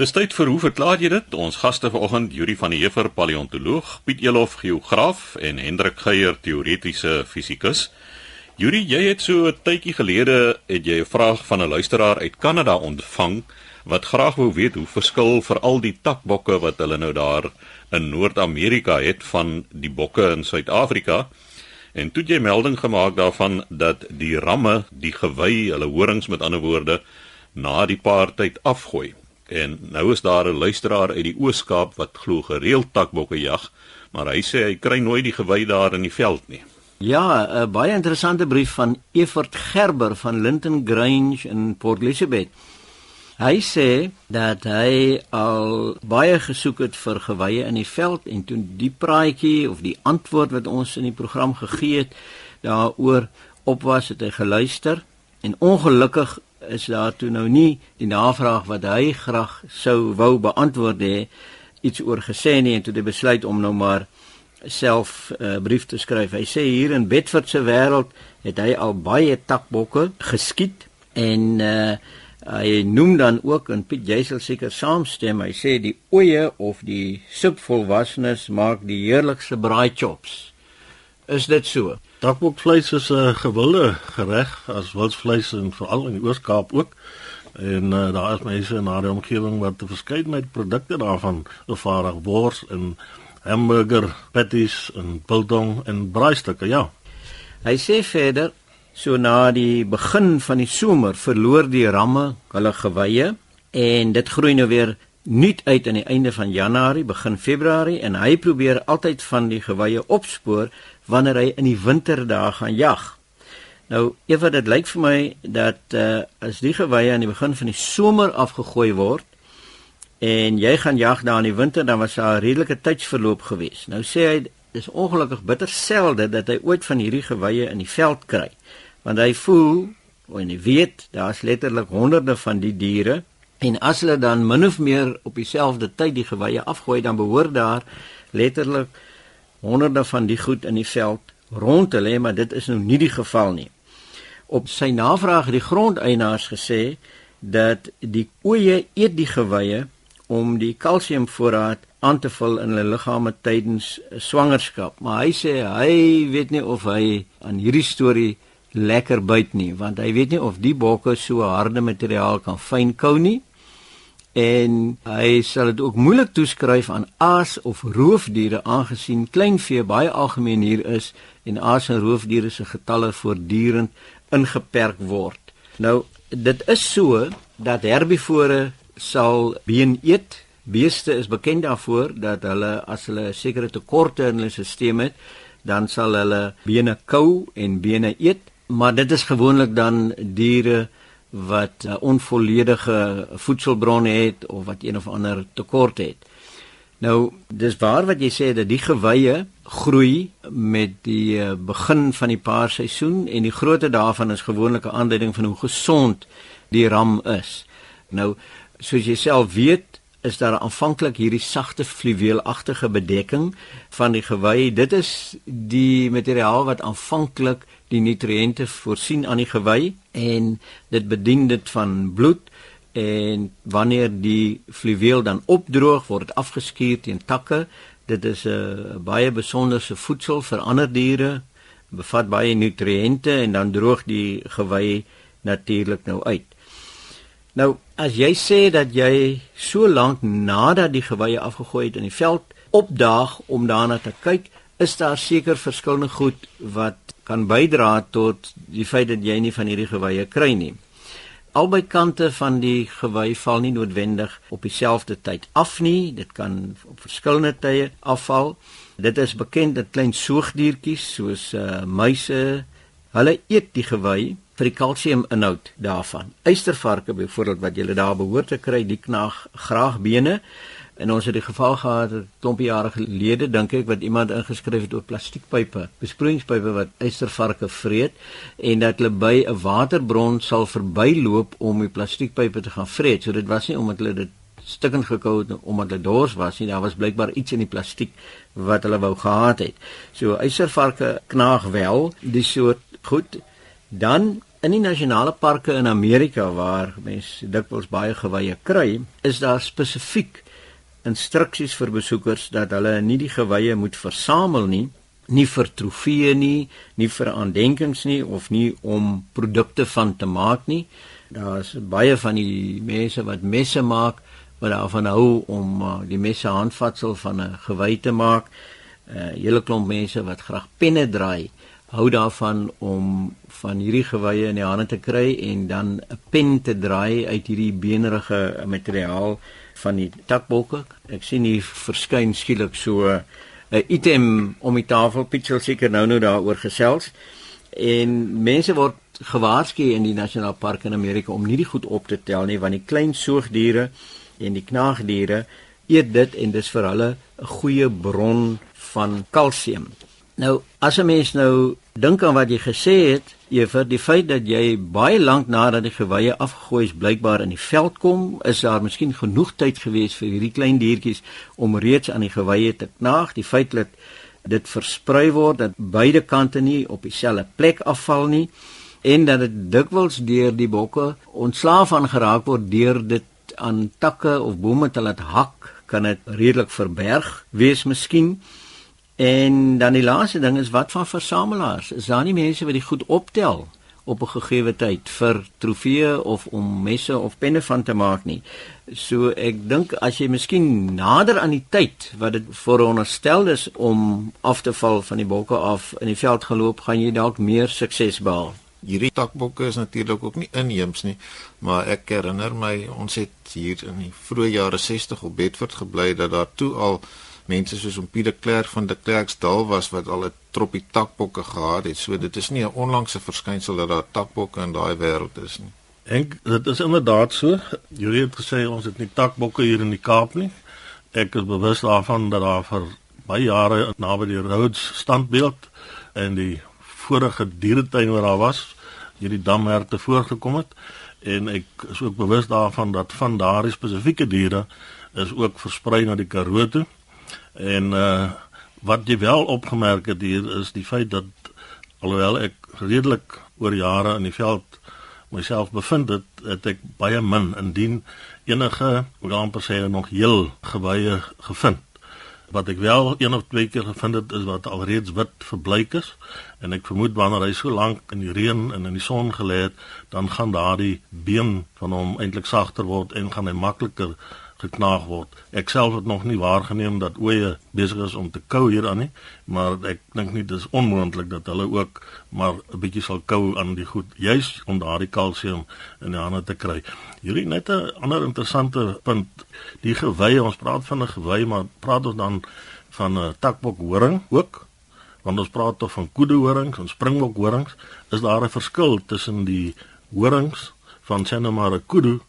Dis tyd vir hoe verklaar jy dit? Ons gaste vanoggend, Yuri van die Heever, paleontoloog, Piet Elof, geograaf en Hendrik Geier, teoretiese fisikus. Yuri, jy het so 'n tydjie gelede het jy 'n vraag van 'n luisteraar uit Kanada ontvang wat graag wou weet hoe verskil veral die takbokke wat hulle nou daar in Noord-Amerika het van die bokke in Suid-Afrika. En toe jy melding gemaak daarvan dat die ramme, die gewy, hulle horings met ander woorde na die paartyd afgooi. En nou is daar 'n luisteraar uit die Oos-Kaap wat glo gereeld takbokke jag, maar hy sê hy kry nooit die gewy daar in die veld nie. Ja, 'n baie interessante brief van Evert Gerber van Linton Grange in Port Elizabeth. Hy sê dat hy al baie gesoek het vir gewye in die veld en toe die praatjie of die antwoord wat ons in die program gegee het daaroor op was het hy geluister en ongelukkig is daar toe nou nie die navraag wat hy graag sou wou beantwoord hê iets oor gesê nie en toe hy besluit om nou maar self 'n uh, brief te skryf. Hy sê hier in Bedford se wêreld het hy al baie takbokke geskiet en uh, hy noem dan ook en Piet jy sal seker saamstem. Hy sê die oeye of die subvolwassenes maak die heerlikste braai chops. Is dit so? Takbokvleis is 'n gewilde gereg as wildsvleis en veral in die Oos-Kaap ook. En uh, daar is mense in daardie omgewing wat 'n verskeidenheid produkte daarvan vervaardig, wors en hamburger patties en biltong en braaistukke, ja. Hy sê verder so na die begin van die somer verloor die ramme hulle geweye en dit groei nou weer nuut uit aan die einde van Januarie, begin Februarie en hy probeer altyd van die geweye opspoor wanneer hy in die winterdae gaan jag. Nou, ewe dit lyk vir my dat uh as die geweye aan die begin van die somer afgegooi word en jy gaan jag daar in die winter, dan was daar 'n redelike tydsverloop gewees. Nou sê hy dis ongelukkig bitter selde dat hy ooit van hierdie geweye in die veld kry. Want hy voel en hy weet daar's letterlik honderde van die diere en as hulle dan min of meer op dieselfde tyd die geweye afgooi, dan behoort daar letterlik honderde van die goed in die veld rond te lê, maar dit is nou nie die geval nie. Op sy navraag het die grondeienaars gesê dat die oeye eet die geweye om die kalsiumvoorraad aan te vul in hulle liggame tydens swangerskap, maar hy sê hy weet nie of hy aan hierdie storie lekker byt nie, want hy weet nie of die bokke so harde materiaal kan fynkou nie en hy sal dit ook moeilik toeskryf aan aas of roofdiere aangesien kleinvee baie algemeen hier is en aas en roofdiere se getalle voortdurend ingeperk word. Nou dit is so dat herbivore sal been eet. Beeste is bekend daarvoor dat hulle as hulle sekere tekorte in hulle stelsel het, dan sal hulle bene kou en bene eet, maar dit is gewoonlik dan diere wat uh, onvolledige voedselbronne het of wat een of ander tekort het. Nou, dis waar wat jy sê dat die geweye groei met die uh, begin van die paarseisoen en die grootte daarvan is gewoonlik 'n aanduiding van hoe gesond die ram is. Nou, soos jy self weet, is daar aanvanklik hierdie sagte fluweelagtige bedekking van die gewei. Dit is die materiaal wat aanvanklik die nutriënte voorsien aan die gewei en dit bedien dit van bloed en wanneer die fluweel dan opdroog word dit afgeskuur teen takke dit is 'n baie besonderse voedsel vir ander diere bevat baie nutriënte en dan droog die gewei natuurlik nou uit nou as jy sê dat jy so lank nadat die gewei afgegooi het in die veld opdaag om daarna te kyk is daar seker verskillende goed wat kan bydra tot die feit dat jy nie van hierdie geweye kry nie. Albei kante van die gewy val nie noodwendig op dieselfde tyd af nie, dit kan op verskillende tye afval. Dit is bekend dat klein soogdiertjies soos uh, muise, hulle eet die gewy vir die kalsiuminhoud daarvan. Eystervarke byvoorbeeld wat jy daar behoort te kry, die knaag graag bene. En ons het die geval gehad 'n klompie jare gelede dink ek wat iemand ingeskryf het oor plastiekpype, besproeiingspype wat eystervarke vreet en dat hulle by 'n waterbron sal verbyloop om die plastiekpype te gaan vreet. So dit was nie omdat hulle dit stukkend gekou het omdat hulle dors was nie, daar was blykbaar iets in die plastiek wat hulle wou gehad het. So eystervarke knaag wel die soort goed. Dan In die nasionale parke in Amerika waar mense dikwels baie geweye kry, is daar spesifiek instruksies vir besoekers dat hulle nie die geweye moet versamel nie, nie vir trofee nie, nie vir aandenkings nie of nie om produkte van te maak nie. Daar's baie van die mense wat messe maak wat daarvan hou om uh, die messe handvatsel van 'n gewy te maak. 'n uh, Hele klomp mense wat graag penne draai hou daarvan om van hierdie geweye in die hande te kry en dan 'n pen te draai uit hierdie beenerige materiaal van die takbokke. Ek sien hier verskyn skielik so 'n item om die tafel Pietsel seker nou nou daaroor gesels. En mense word gewaarsku in die nasionale park in Amerika om nie die goed op te tel nie want die klein soogdiere en die knaagdiere eet dit en dis vir hulle 'n goeie bron van kalsium. Nou as 'n mens nou dink aan wat jy gesê het, vir die feit dat jy baie lank nadat die geweye afgegooi is blykbaar in die veld kom, is daar miskien genoeg tyd gewees vir hierdie klein diertjies om reeds aan die geweye te knaag. Die feit dat dit versprei word dat beide kante nie op dieselfde plek afval nie en dat dit dikwels deur die bokke ontslaaf van geraak word deur dit aan takke of bome te laat hak, kan dit redelik verberg wees miskien. En dan die laaste ding is wat van versamelaars? Is daar nie mense wat die goed optel op 'n gegeewe tyd vir trofee of om messe of penne van te maak nie? So ek dink as jy miskien nader aan die tyd wat dit veronderstel is om af te val van die bokke af in die veld geloop, gaan jy dalk meer sukses behaal. Hierdie takbokke is natuurlik ook nie inheems nie, maar ek herinner my ons het hier in die vroeë jare 60 op Bedford gebly dat daar toe al mense soos om Pieter Klerk van die Klerksdal was wat al 'n troppie takbokke gehad het. So dit is nie 'n onlangse verskynsel dat daar takbokke in daai wêreld is nie. En dit is inderdaad so. Jy het gesê ons het nie takbokke hier in die Kaap nie. Ek is bewus daarvan dat daar vir baie jare naby die Rhodes standbeeld en die vorige dieretuin waar daar was, hierdie damherte voorgekom het en ek is ook bewus daarvan dat van daardie spesifieke diere is ook versprei na die Karoo toe. En uh wat jy wel opgemerk het hier is die feit dat alhoewel ek redelik oor jare in die veld myself bevind het, het ek baie min indien enige, hoe amper sê nog heel gewye gevind. Wat ek wel een of twee keer gevind het is wat alreeds wit verbleik is en ek vermoed wanneer hy so lank in die reën en in die son gelê het, dan gaan daardie been van hom eintlik sagter word en gaan hy makliker geknaag word. Ek self het nog nie waargeneem dat oeye besig is om te kou hier aan nie, maar ek dink nie dis onmoontlik dat hulle ook maar 'n bietjie sal kou aan die goed juis om daardie kalsium in die hande te kry. Hierdie net 'n ander interessante punt, die gewei, ons praat van 'n gewei, maar praat ons dan van 'n takbok horing ook? Want ons praat tog van koede horings en springbok horings. Is daar 'n verskil tussen die horings van sê nou maar 'n koede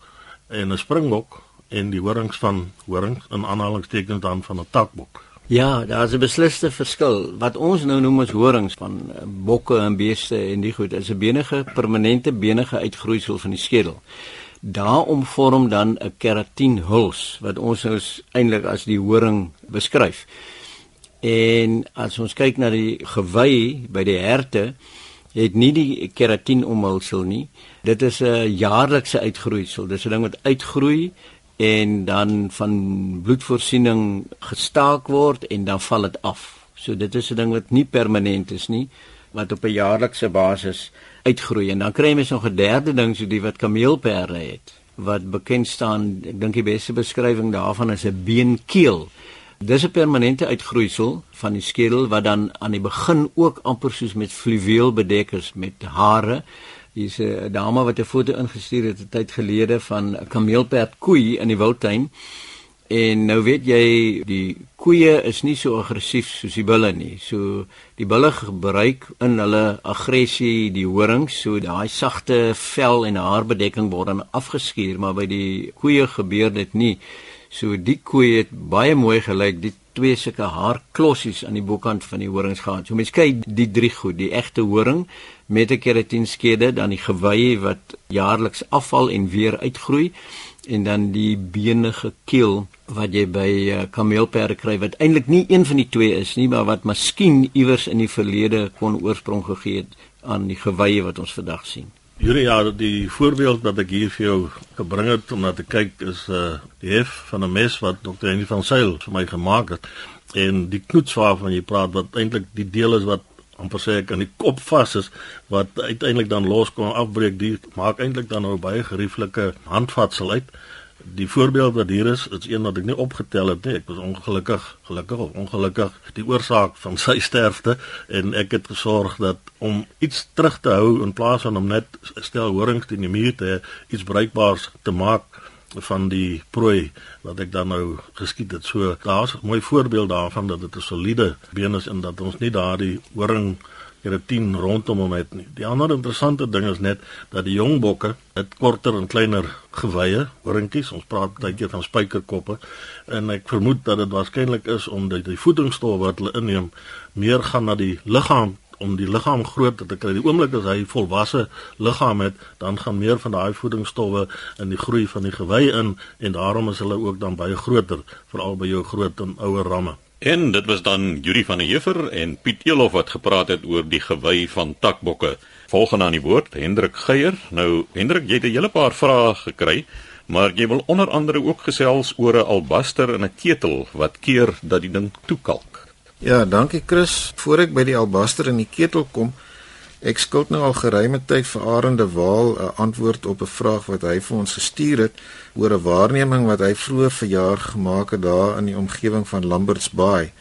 en 'n springbok? En die horings van horings in aanhalingstekens dan van 'n takbok. Ja, daar's 'n besliste verskil. Wat ons nou noem as horings van eh, bokke en beeste en die goed is 'n benige permanente benige uitgroeisel van die skedel. Daarom vorm dan 'n keratin huls wat ons nou eintlik as die horing beskryf. En as ons kyk na die gewy by die herte, het nie die keratin omhulsel nie. Dit is 'n jaarlikse uitgroeisel. Dis 'n ding wat uitgroei en dan van bloedvoorsiening gestaak word en dan val dit af. So dit is 'n ding wat nie permanent is nie, wat op 'n jaarlikse basis uitgroei en dan kry mens nog 'n derde ding so die wat kameelperde het wat bekend staan, ek dink die beste beskrywing daarvan is 'n beenkeel. Dis 'n permanente uitgroeisel van die skedel wat dan aan die begin ook amper soos met fluweel bedek is met hare Hier's 'n dame wat 'n foto ingestuur het 'n tyd gelede van 'n kameelperd koei in die wildtuin. En nou weet jy, die koeie is nie so aggressief soos die bulle nie. So die bulle gebruik in hulle aggressie die horings, so daai sagte vel en haarbedekking word dan afgeskuur, maar by die koeie gebeur dit nie. So die koei het baie mooi gelyk, die twee sulke haarklossies aan die bokant van die horings gehad. So mens kyk die drie goed, die egte horing met 'n keratinskede, dan die gewei wat jaarliks afval en weer uitgroei en dan die benige keel wat jy by uh, kameelperde kry wat eintlik nie een van die twee is nie, maar wat miskien iewers in die verlede kon oorsprong gegee het aan die gewei wat ons vandag sien. Hierdie jaar die voorbeeld wat ek hier vir jou gebring het om na te kyk is uh die hef van 'n mes wat Dr. Henny van Sail vir my gemaak het en die knoets waarvan jy praat wat eintlik die deel is wat amper sê ek aan die kop vas is wat uiteindelik dan los kom afbreek die maak eintlik dan nou baie gerieflike handvatsel uit die voorbeeld wat hier is, is een wat ek nie opgetel het nie. Ek was ongelukkig, gelukkig of ongelukkig die oorsaak van sy sterfte en ek het gesorg dat om iets terug te hou in plaas van om net stel horings in die muur te iets bruikbaars te maak van die prooi wat ek dan nou geskiet het. So daar's 'n mooi voorbeeld daarvan dat dit 'n soliede been is en dat ons nie daardie horing hier 'n 10 rondom hom het nie. Die ander interessante ding is net dat die jong bokke het korter en kleiner gewye, horingkies. Ons praat baie keer van spykerkoppe en ek vermoed dat dit waarskynlik is omdat die voedingsstof wat hulle inneem meer gaan na die liggaam om die liggaam groot te kry. Die oomblik as hy volwasse liggaam het, dan gaan meer van daai voedingsstowwe in die groei van die gewy in en daarom is hulle ook dan baie groter, veral by jou groot en ouer ramme. En dit was dan Yuri van der Heever en Piet Elof wat gepraat het oor die gewy van takbokke. Volgende aan die woord Hendrik Geier. Nou Hendrik, jy het 'n hele paar vrae gekry, maar jy wil onder andere ook gesels oor 'n albaster in 'n ketel wat keer dat die ding toekalk. Ja, dankie Chris. Voor ek by die albaster in die ketel kom, Ek skuld nou al geruime tyd vir Arende Waal 'n antwoord op 'n vraag wat hy vir ons gestuur het oor 'n waarneming wat hy vroeër verjaar gemaak het daar in die omgewing van Lambert's Bay.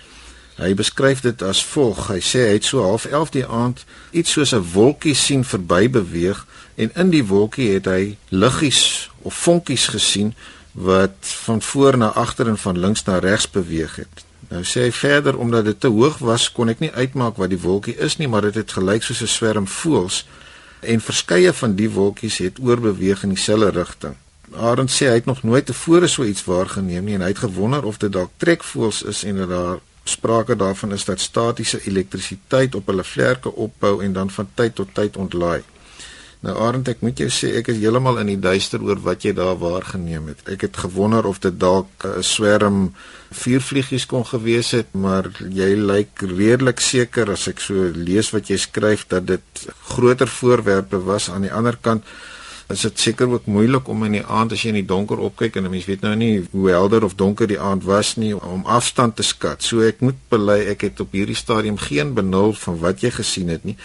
Hy beskryf dit as volg: Hy sê hy het so half 11 die aand iets soos 'n wolkie sien verby beweeg en in die wolkie het hy liggies of vonkies gesien wat van voor na agter en van links na regs beweeg het. Nou sê hy verder omdat dit te hoog was, kon ek nie uitmaak wat die wolkie is nie, maar dit het, het gelyk soos 'n swerm voëls en verskeie van die wolkies het oorbeweeg in dieselfde rigting. Arend sê hy het nog nooit tevore so iets waargeneem nie en hy het gewonder of dit dalk trekvoëls is en dat daar sprake daarvan is dat statiese elektrisiteit op hulle vlerke opbou en dan van tyd tot tyd ontlaai. Nou Arend, ek moet jou sê ek is heeltemal in die duister oor wat jy daar waargeneem het. Ek het gewonder of dit dalk 'n swerm vuurvliegies kon gewees het, maar jy lyk redelik seker as ek so lees wat jy skryf dat dit groter voorwerpe was aan die ander kant is dit seker ook moeilik om in die aand as jy in die donker opkyk en 'n mens weet nou nie hoe helder of donker die aand was nie om afstand te skat. So ek moet bely ek het op hierdie stadium geen benul van wat jy gesien het nie.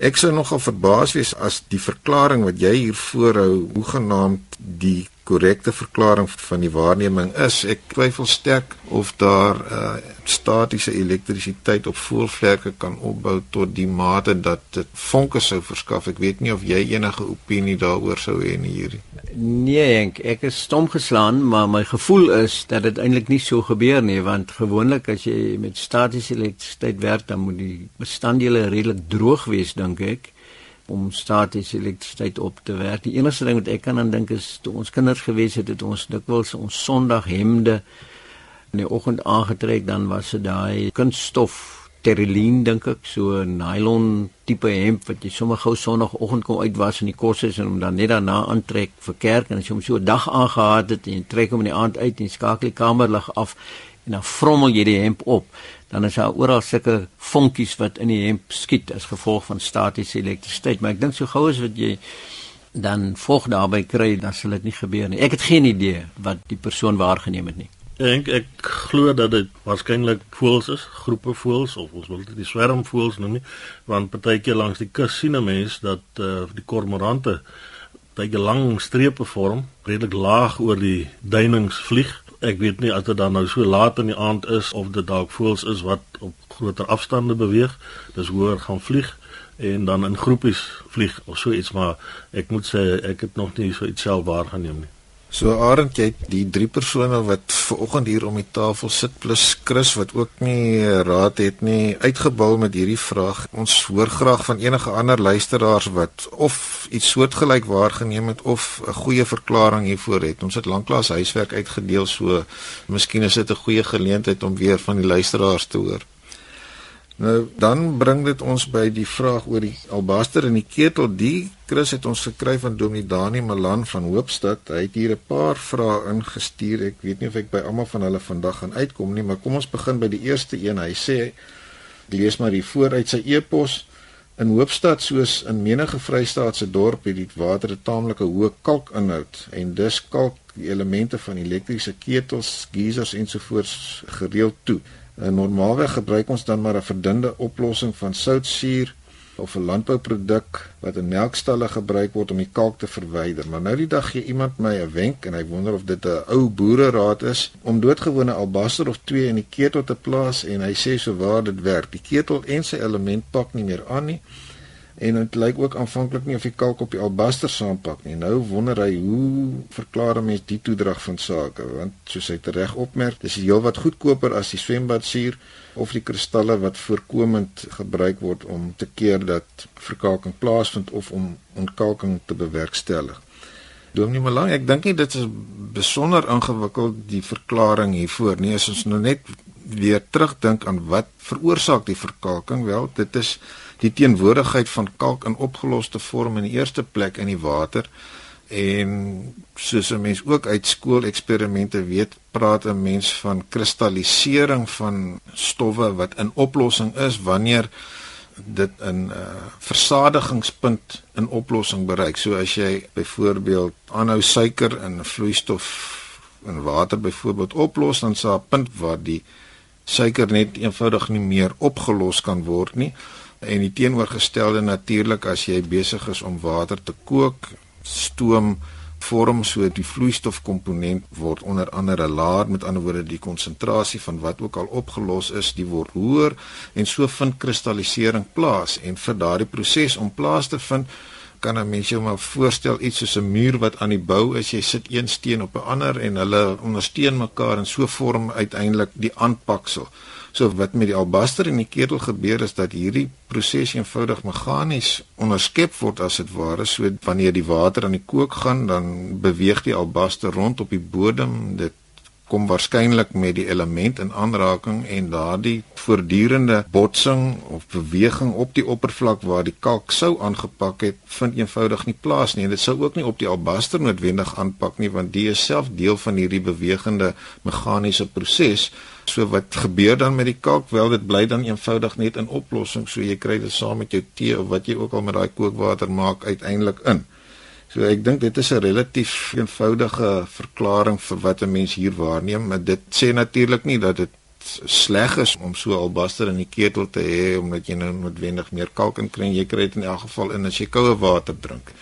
Ek sou nogal verbaas wees as die verklaring wat jy hier voorhou, hoe genaamd die korrekte verklaring van die waarneming is. Ek twyfel sterk of daar uh, statiese elektrisiteit op voelvlekke kan opbou tot die mate dat dit vonke sou verskaf. Ek weet nie of jy enige opinie daaroor sou hê nie hierdie. Nee, Henk, ek is stom geslaan, maar my gevoel is dat dit eintlik nie so gebeur nie, want gewoonlik as jy met statiese elektrisiteit werk, dan moet die bestanddele redelik droog wees, dink ek om statiese elektrisiteit op te werk. Die enigste ding wat ek kan aan dink is toe ons kinders gewees het, het ons dikwels ons Sondaghemde in die oggend aangetrek, dan was dit daai kunststof terelien dink ek, so 'n nylon tipe hemp wat jy sommer gou Sondagoggend kom uitwas in die kos is en hom dan net daarna aantrek vir kerk en as jy hom so 'n dag aangehad het en jy trek hom in die aand uit en skakel die kamerlig af en dan vrommel jy die hemp op dan is daar oral sulke vonkies wat in die hemp skiet as gevolg van statiese elektrisiteit. Maar ek dink so gou as wat jy dan volg daarby kry dan sal dit nie gebeur nie. Ek het geen idee wat die persoon waargeneem het nie. Ek ek glo dat dit waarskynlik voëls is groepe voëls of ons wil dit die swermvoëls noem nie want partykeer langs die kus sien 'n mens dat uh, die kormorante baie lang strepe vorm redelik laag oor die duinings vlieg ek weet nie as dit dan nou so laat in die aand is of dit dalk voels is wat op groter afstande beweeg, dis hoër gaan vlieg en dan in groepies vlieg of so iets maar ek moet sê ek het nog nie so iets self waargeneem nie. So Arend, jy die drie persone wat ver oggend hier om die tafel sit plus Chris wat ook nie raad het nie, uitgebul met hierdie vraag. Ons hoor graag van enige ander luisteraars wat of iets soortgelyk waargeneem het of 'n goeie verklaring hiervoor het. Ons het lanklaas huiswerk uitgedeel, so miskien is dit 'n goeie geleentheid om weer van die luisteraars te hoor. Nou dan bring dit ons by die vraag oor die albaster in die ketel. Die Chris het ons gekry van Dominee Dani Malan van Hoopstad. Hy het hier 'n paar vrae ingestuur. Ek weet nie of ek by almal van hulle vandag gaan uitkom nie, maar kom ons begin by die eerste een. Hy sê lees maar die vooruit sy e-pos. In Hoopstad soos in menige Vrystaatse dorp het die water 'n taamlike hoë kalkinhoud en dus kalk die elemente van elektriese ketels, geisers ensovoorts gereeld toe. En normaalweg gebruik ons dan maar 'n verdunde oplossing van soutsuur of 'n landbouproduk wat in melkstalle gebruik word om die kalk te verwyder. Maar nou die dag gee iemand my 'n wenk en hy wonder of dit 'n ou boereraad is om doodgewone albaster of twee in die ketel te plaas en hy sê so waar dit werk. Die ketel en sy element pak nie meer aan nie en dit lyk ook aanvanklik nie of die kalk op die albaster saampak nie. Nou wonder hy hoe verklaar 'n mens die toedrag van sake want soos hy reg opmerk, dis heelwat goedkoper as die swembadsuur of die kristalle wat voorkomend gebruik word om te keer dat verkalking plaasvind of om ontkalking te bewerkstellig. Dominee Malang, ek dink nie dit is besonder ingewikkeld die verklaring hiervoor nie. As ons nou net weer terugdink aan wat veroorsaak die verkalking, wel, dit is die teenwoordigheid van kalk in opgeloste vorm in die eerste plek in die water en soos 'n mens ook uit skooleksperimente weet, praat 'n mens van kristallisering van stowwe wat in oplossing is wanneer dit 'n uh, versadigingspunt in oplossing bereik. So as jy byvoorbeeld aanhou suiker in 'n vloeistof in water byvoorbeeld oplos, dan sal 'n punt waar die suiker net eenvoudig nie meer opgelos kan word nie en die teenoorgestelde natuurlik as jy besig is om water te kook, stoom vorm so die vloeistofkomponent word onder andere laer met ander woorde die konsentrasie van wat ook al opgelos is die word hoër en so vind kristallisering plaas en vir daardie proses om plaas te vind kan 'n mens jou maar voorstel iets soos 'n muur wat aan die bou is jy sit een steen op 'n ander en hulle ondersteun mekaar en so vorm uiteindelik die aanpaksel So wat met die albaster in die ketel gebeur is dat hierdie proses eenvoudig meganies onderskep word as dit ware. So wanneer die water aan die kook gaan, dan beweeg die albaster rond op die bodem. Dit kom waarskynlik met die element in aanraking en daardie voortdurende botsing of beweging op die oppervlak waar die kalk sou aangepak het, vind eenvoudig nie plaas nie en dit sou ook nie op die albaster noodwendig aanpak nie want die is self deel van hierdie bewegende meganiese proses. So wat gebeur dan met die kalk? Wel dit bly dan eenvoudig net in oplossing. So jy kry dit saam met jou tee of wat jy ook al met daai kookwater maak uiteindelik in. So ek dink dit is 'n relatief eenvoudige verklaring vir wat 'n mens hier waarneem, maar dit sê natuurlik nie dat dit sleg is om so albaster in die ketel te hê omdat jy nou noodwendig meer kalk in kry. Jy kry dit in elk geval in as jy koue water drink.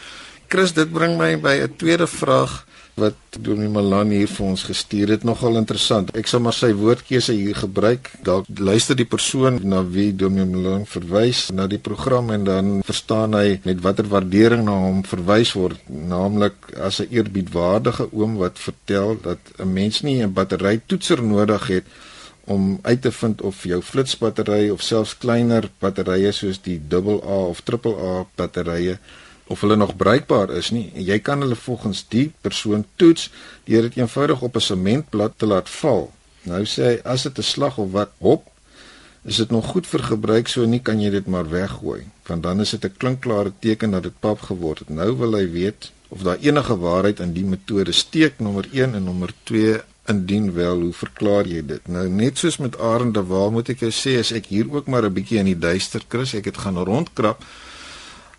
Chris, dit bring my by 'n tweede vraag wat Dominee Malan hier vir ons gestuur het nogal interessant. Ek sal maar sy woordkeuse hier gebruik. Dalk luister die persoon na wie Dominee Malan verwys na die program en dan verstaan hy met watter waardering na hom verwys word, naamlik as 'n eerbiedwaardige oom wat vertel dat 'n mens nie 'n battery toetser nodig het om uit te vind of jou flitsbattery of selfs kleiner batterye soos die AA of AAA batterye of hulle nog bruikbaar is nie. Jy kan hulle volgens die persoon toets deur dit eenvoudig op 'n sementblad te laat val. Nou sê hy as dit 'n slag of wat hop, is dit nog goed vir gebruik, so nie kan jy dit maar weggooi, want dan is dit 'n klinkklare teken dat dit pap geword het. Nou wil hy weet of daar enige waarheid in die metode steek nommer 1 en nommer 2 indien wel hoe verklaar jy dit nou net soos met arende waar moet ek jou sê as ek hier ook maar 'n bietjie in die duister kris ek het gaan rondkrap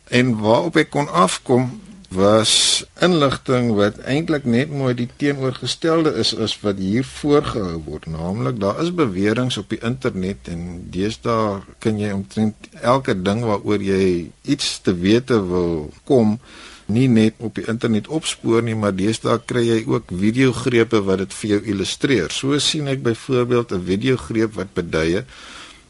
En waarop ek kon afkom was inligting wat eintlik net mooi die teenoorgestelde is as wat hier voorgehou word. Naamlik daar is beweringe op die internet en deesdae kan jy omtrent elke ding waaroor jy iets te wete wil kom nie net op die internet opspoor nie, maar deesdae kry jy ook videogrepe wat dit vir jou illustreer. So sien ek byvoorbeeld 'n videogreep wat beduie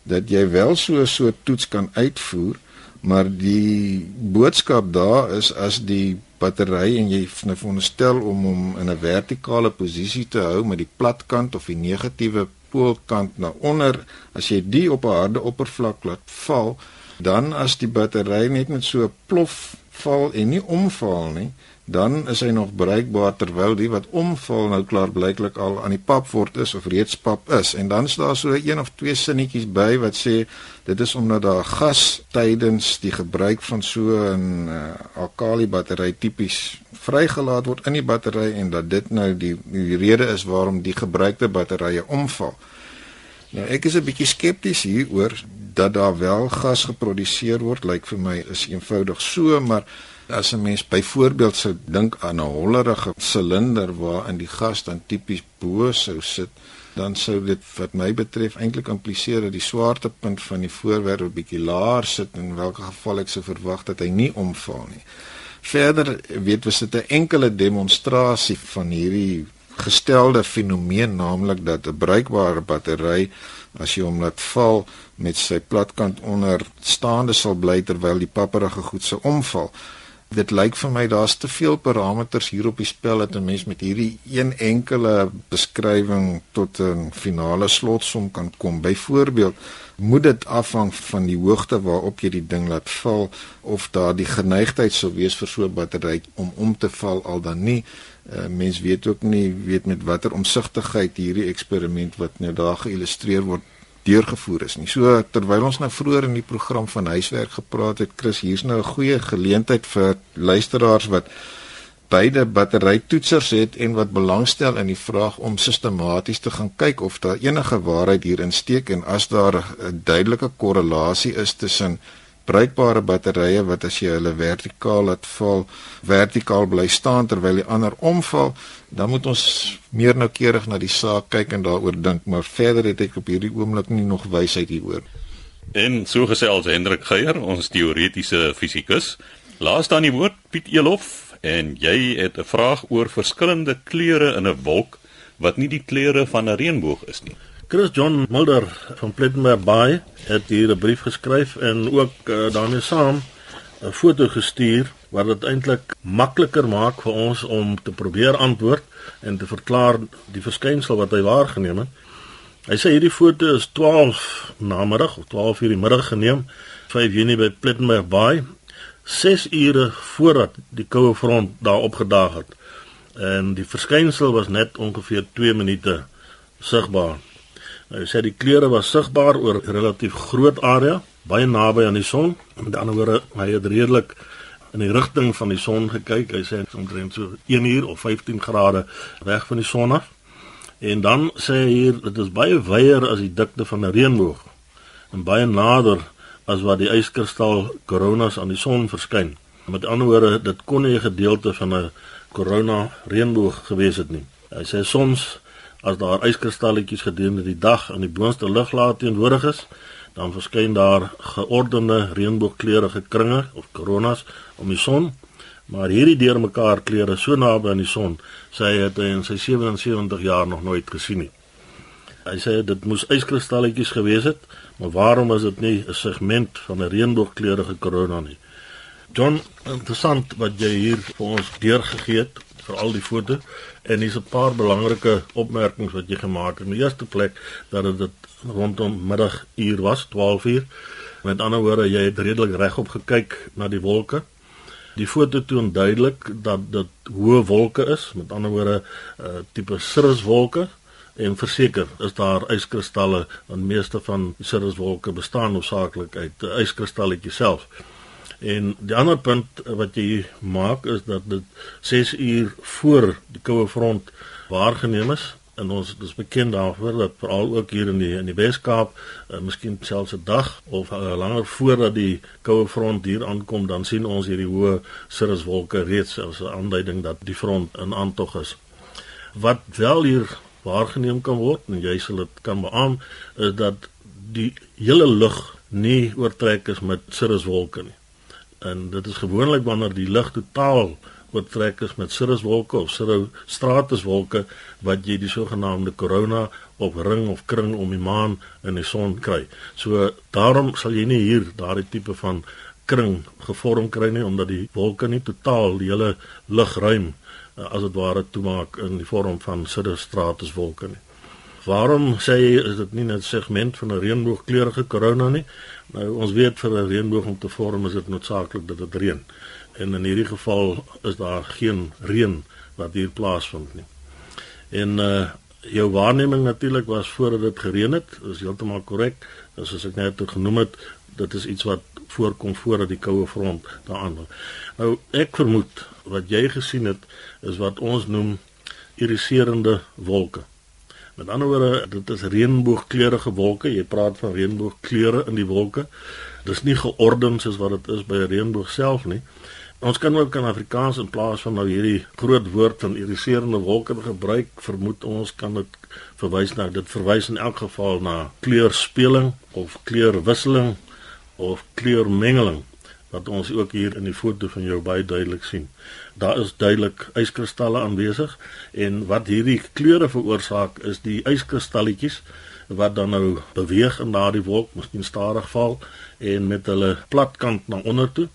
dat jy wel so 'n so toets kan uitvoer maar die boodskap daar is as die battery en jy nou veronderstel om hom in 'n vertikale posisie te hou met die platkant of die negatiewe poolkant na onder as jy die op 'n harde oppervlak laat val dan as die battery net met so 'n plof val en nie omval nie dan is hy nog bruikbaar terwyl die wat omval nou klaar blyklik al aan die pap word is of reeds pap is en dan is daar so een of twee sinnetjies by wat sê dit is omdat daar gas tydens die gebruik van so 'n uh, alkali battery tipies vrygelaat word in die battery en dat dit nou die, die rede is waarom die gebruikte batterye omval. Nou ek is 'n bietjie skepties hieroor dat daar wel gas geproduseer word, lyk vir my is eenvoudig so, maar as 'n mens byvoorbeeld sou dink aan 'n hollerige silinder waarin die gas dan tipies bo sou sit, dan sou dit wat my betref eintlik impliseer dat die swaartepunt van die voorwerp 'n bietjie laer sit en in watter geval ek sou verwag dat hy nie omval nie. Verder weet ons dit 'n enkele demonstrasie van hierdie gestelde fenomeen naamlik dat 'n bruikbare battery as jy hom laat val met sy platkant onder staande sal bly terwyl die papperige goed se omval. Dit lyk vir my daar's te veel parameters hier op die spel dat 'n mens met hierdie een enkele beskrywing tot 'n finale slotsom kan kom. Byvoorbeeld moet dit afhang van die hoogte waarop jy die ding laat val of daar die geneigtheid sou wees vir so 'n battery om om te val al dan nie. Uh, mens weet ook nie weet met watter omsigtigheid hierdie eksperiment wat nou daar geillustreer word deurgevoer is nie. So terwyl ons nou vroeër in die program van huiswerk gepraat het, Chris, hier's nou 'n goeie geleentheid vir luisteraars wat beide batterytoetsers het en wat belangstel in die vraag om sistematies te gaan kyk of daar enige waarheid hierin steek en as daar 'n duidelike korrelasie is tussen bruikbare batterye wat as jy hulle vertikaal laat val, vertikaal bly staan terwyl die ander omval, dan moet ons meer noukeurig na die saak kyk en daaroor dink, maar verder het ek op hierdie oomblik nie nog wysheid hieroor. En so gesels Hendrik Geier, ons teoretiese fisikus. Laaste aan die woord Piet Elof en jy het 'n vraag oor verskillende kleure in 'n wolk wat nie die kleure van 'n reënboog is nie. Chris John Mulder van Plettenberg Bay het hier 'n brief geskryf en ook uh, daarmee saam 'n foto gestuur wat dit eintlik makliker maak vir ons om te probeer antwoord en te verklaar die verskynsel wat hy waargeneem het. Hy sê hierdie foto is 12 namiddag of 12 uur die middag geneem, 5 Junie by Plettenberg Bay 6 ure voordat die koue front daar opgedaag het. En die verskynsel was net ongeveer 2 minute sigbaar. Nou sê die kleure was sigbaar oor 'n relatief groot area, baie naby aan die son. Met ander woorde, hy het redelik in die rigting van die son gekyk. Hy sê omtrent so 1 uur of 15 grade weg van die son af. En dan sê hy hier dit is baie wyer as die dikte van 'n reënboog en baie nader as wat die yskristal koronas aan die son verskyn. Met ander woorde, dit kon nie 'n gedeelte van 'n korona reënboog gewees het nie. Hy sê soms as daar yskristalletjies gedurende die dag in die boonste luglaag teenwoordig is, dan verskyn daar geordende reënboogkleurige kringe of koronas om die son, maar hierdie deurmekaar kleure so naby aan die son, sê hy het hy in sy 77 jaar nog nooit gesien nie. Hy sê dit moes yskristalletjies gewees het Maar waarom is dit nie 'n segment van 'n reënboogkleurige korona nie? John, interessant wat jy hier vir ons deurgegee het vir al die foto en hier's 'n paar belangrike opmerkings wat jy gemaak het. In die eerste plek dat dit rondom middaguur was, 12uur. Met ander woorde, jy het redelik regop gekyk na die wolke. Die foto toon duidelik dat dit hoë wolke is, met ander woorde, 'n uh, tipe cirruswolke en verseker is daar yskristalle want meeste van cirruswolke bestaan hoofsaaklik uit yskristalletjies self. En die ander punt wat jy maak is dat dit 6 uur voor die koue front waargeneem is en ons dis bekend daarvoor dat veral ook hier in die in die Weskaap, uh, miskien selfs 'n dag of uh, langer voordat die koue front hier aankom, dan sien ons hierdie hoë cirruswolke reeds as 'n aanduiding dat die front in aantog is. Wat wel hier waargeneem kan word en jy sal dit kan beamoen is dat die hele lug nie oortrek is met cirruswolke nie. En dit is gewoonlik wanneer die lug totaal oortrek is met cirruswolke of cirrostratuswolke wat jy die sogenaamde korona of ring of kring om die maan in die son kry. So daarom sal jy nie hier daardie tipe van kring gevorm kry nie omdat die wolke nie totaal die hele lugruim Eh, as dit ware toemaak in die vorm van sidderstratuswolke nie. Waarom sê jy is dit nie net 'n segment van 'n reënboogkleurige korona nie? Nou ons weet vir 'n reënboog om te vorm is dit noodsaaklik dat dit reën. En in hierdie geval is daar geen reën wat hier plaasvind nie. En uh jou waarneming natuurlik was voordat dit gereën het, is heeltemal korrek. Soos ek net genoem het, dit is iets wat voorkom voordat die koue front daaraan. Nou ek vermoed wat jy gesien het is wat ons noem iriserende wolke. Met ander woorde, dit is reënboogkleurige wolke. Jy praat van reënboogkleure in die wolke. Dis nie georden soos wat dit is by 'n reënboog self nie. Ons kan ook in Afrikaans in plaas van nou hierdie groot woord van iriserende wolke gebruik, vermoed ons kan dit verwys na dit verwys in elk geval na kleurspeling of kleurwisseling of kleurmengeling wat ons ook hier in die foto van jou baie duidelik sien. Daar is duidelik yskristalle aanwesig en wat hierdie kleure veroorsaak is die yskristalletjies wat dan nou beweeg in daardie wolk, miskien stadig val en met hulle platkant na onder toe.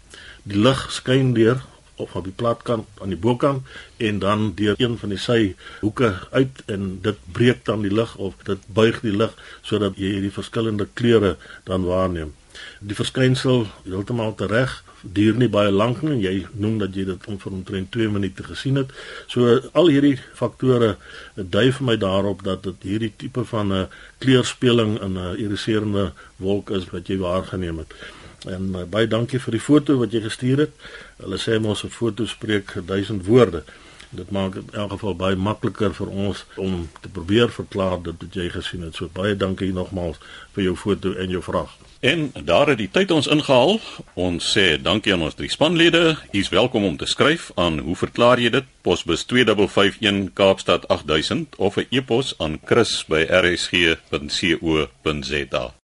Die lig skyn deur of op die platkant aan die bokant en dan deur een van die sy hoeke uit en dit breek dan die lig of dit buig die lig sodat jy hierdie verskillende kleure dan waarneem. Die verskynsel heeltemal reg duur nie baie lank nie. Jy noem dat jy dit vir omtrent 2 minute gesien het. So al hierdie faktore dui vir my daarop dat dit hierdie tipe van 'n kleurspeling in 'n iriserende wolk is wat jy waargeneem het. En uh, baie dankie vir die foto wat jy gestuur het. Hulle sê mos 'n foto spreek duisend woorde. Dit maak dit in elk geval baie makliker vir ons om te probeer verklaar dit wat jy gesien het. So baie dankie nogmaals vir jou foto en jou vraag. En daar het die tyd ons ingehaal. Ons sê dankie aan ons drie spanlede. U is welkom om te skryf aan hoe verklaar jy dit? Posbus 2551 Kaapstad 8000 of 'n e-pos aan chris@rsg.co.za.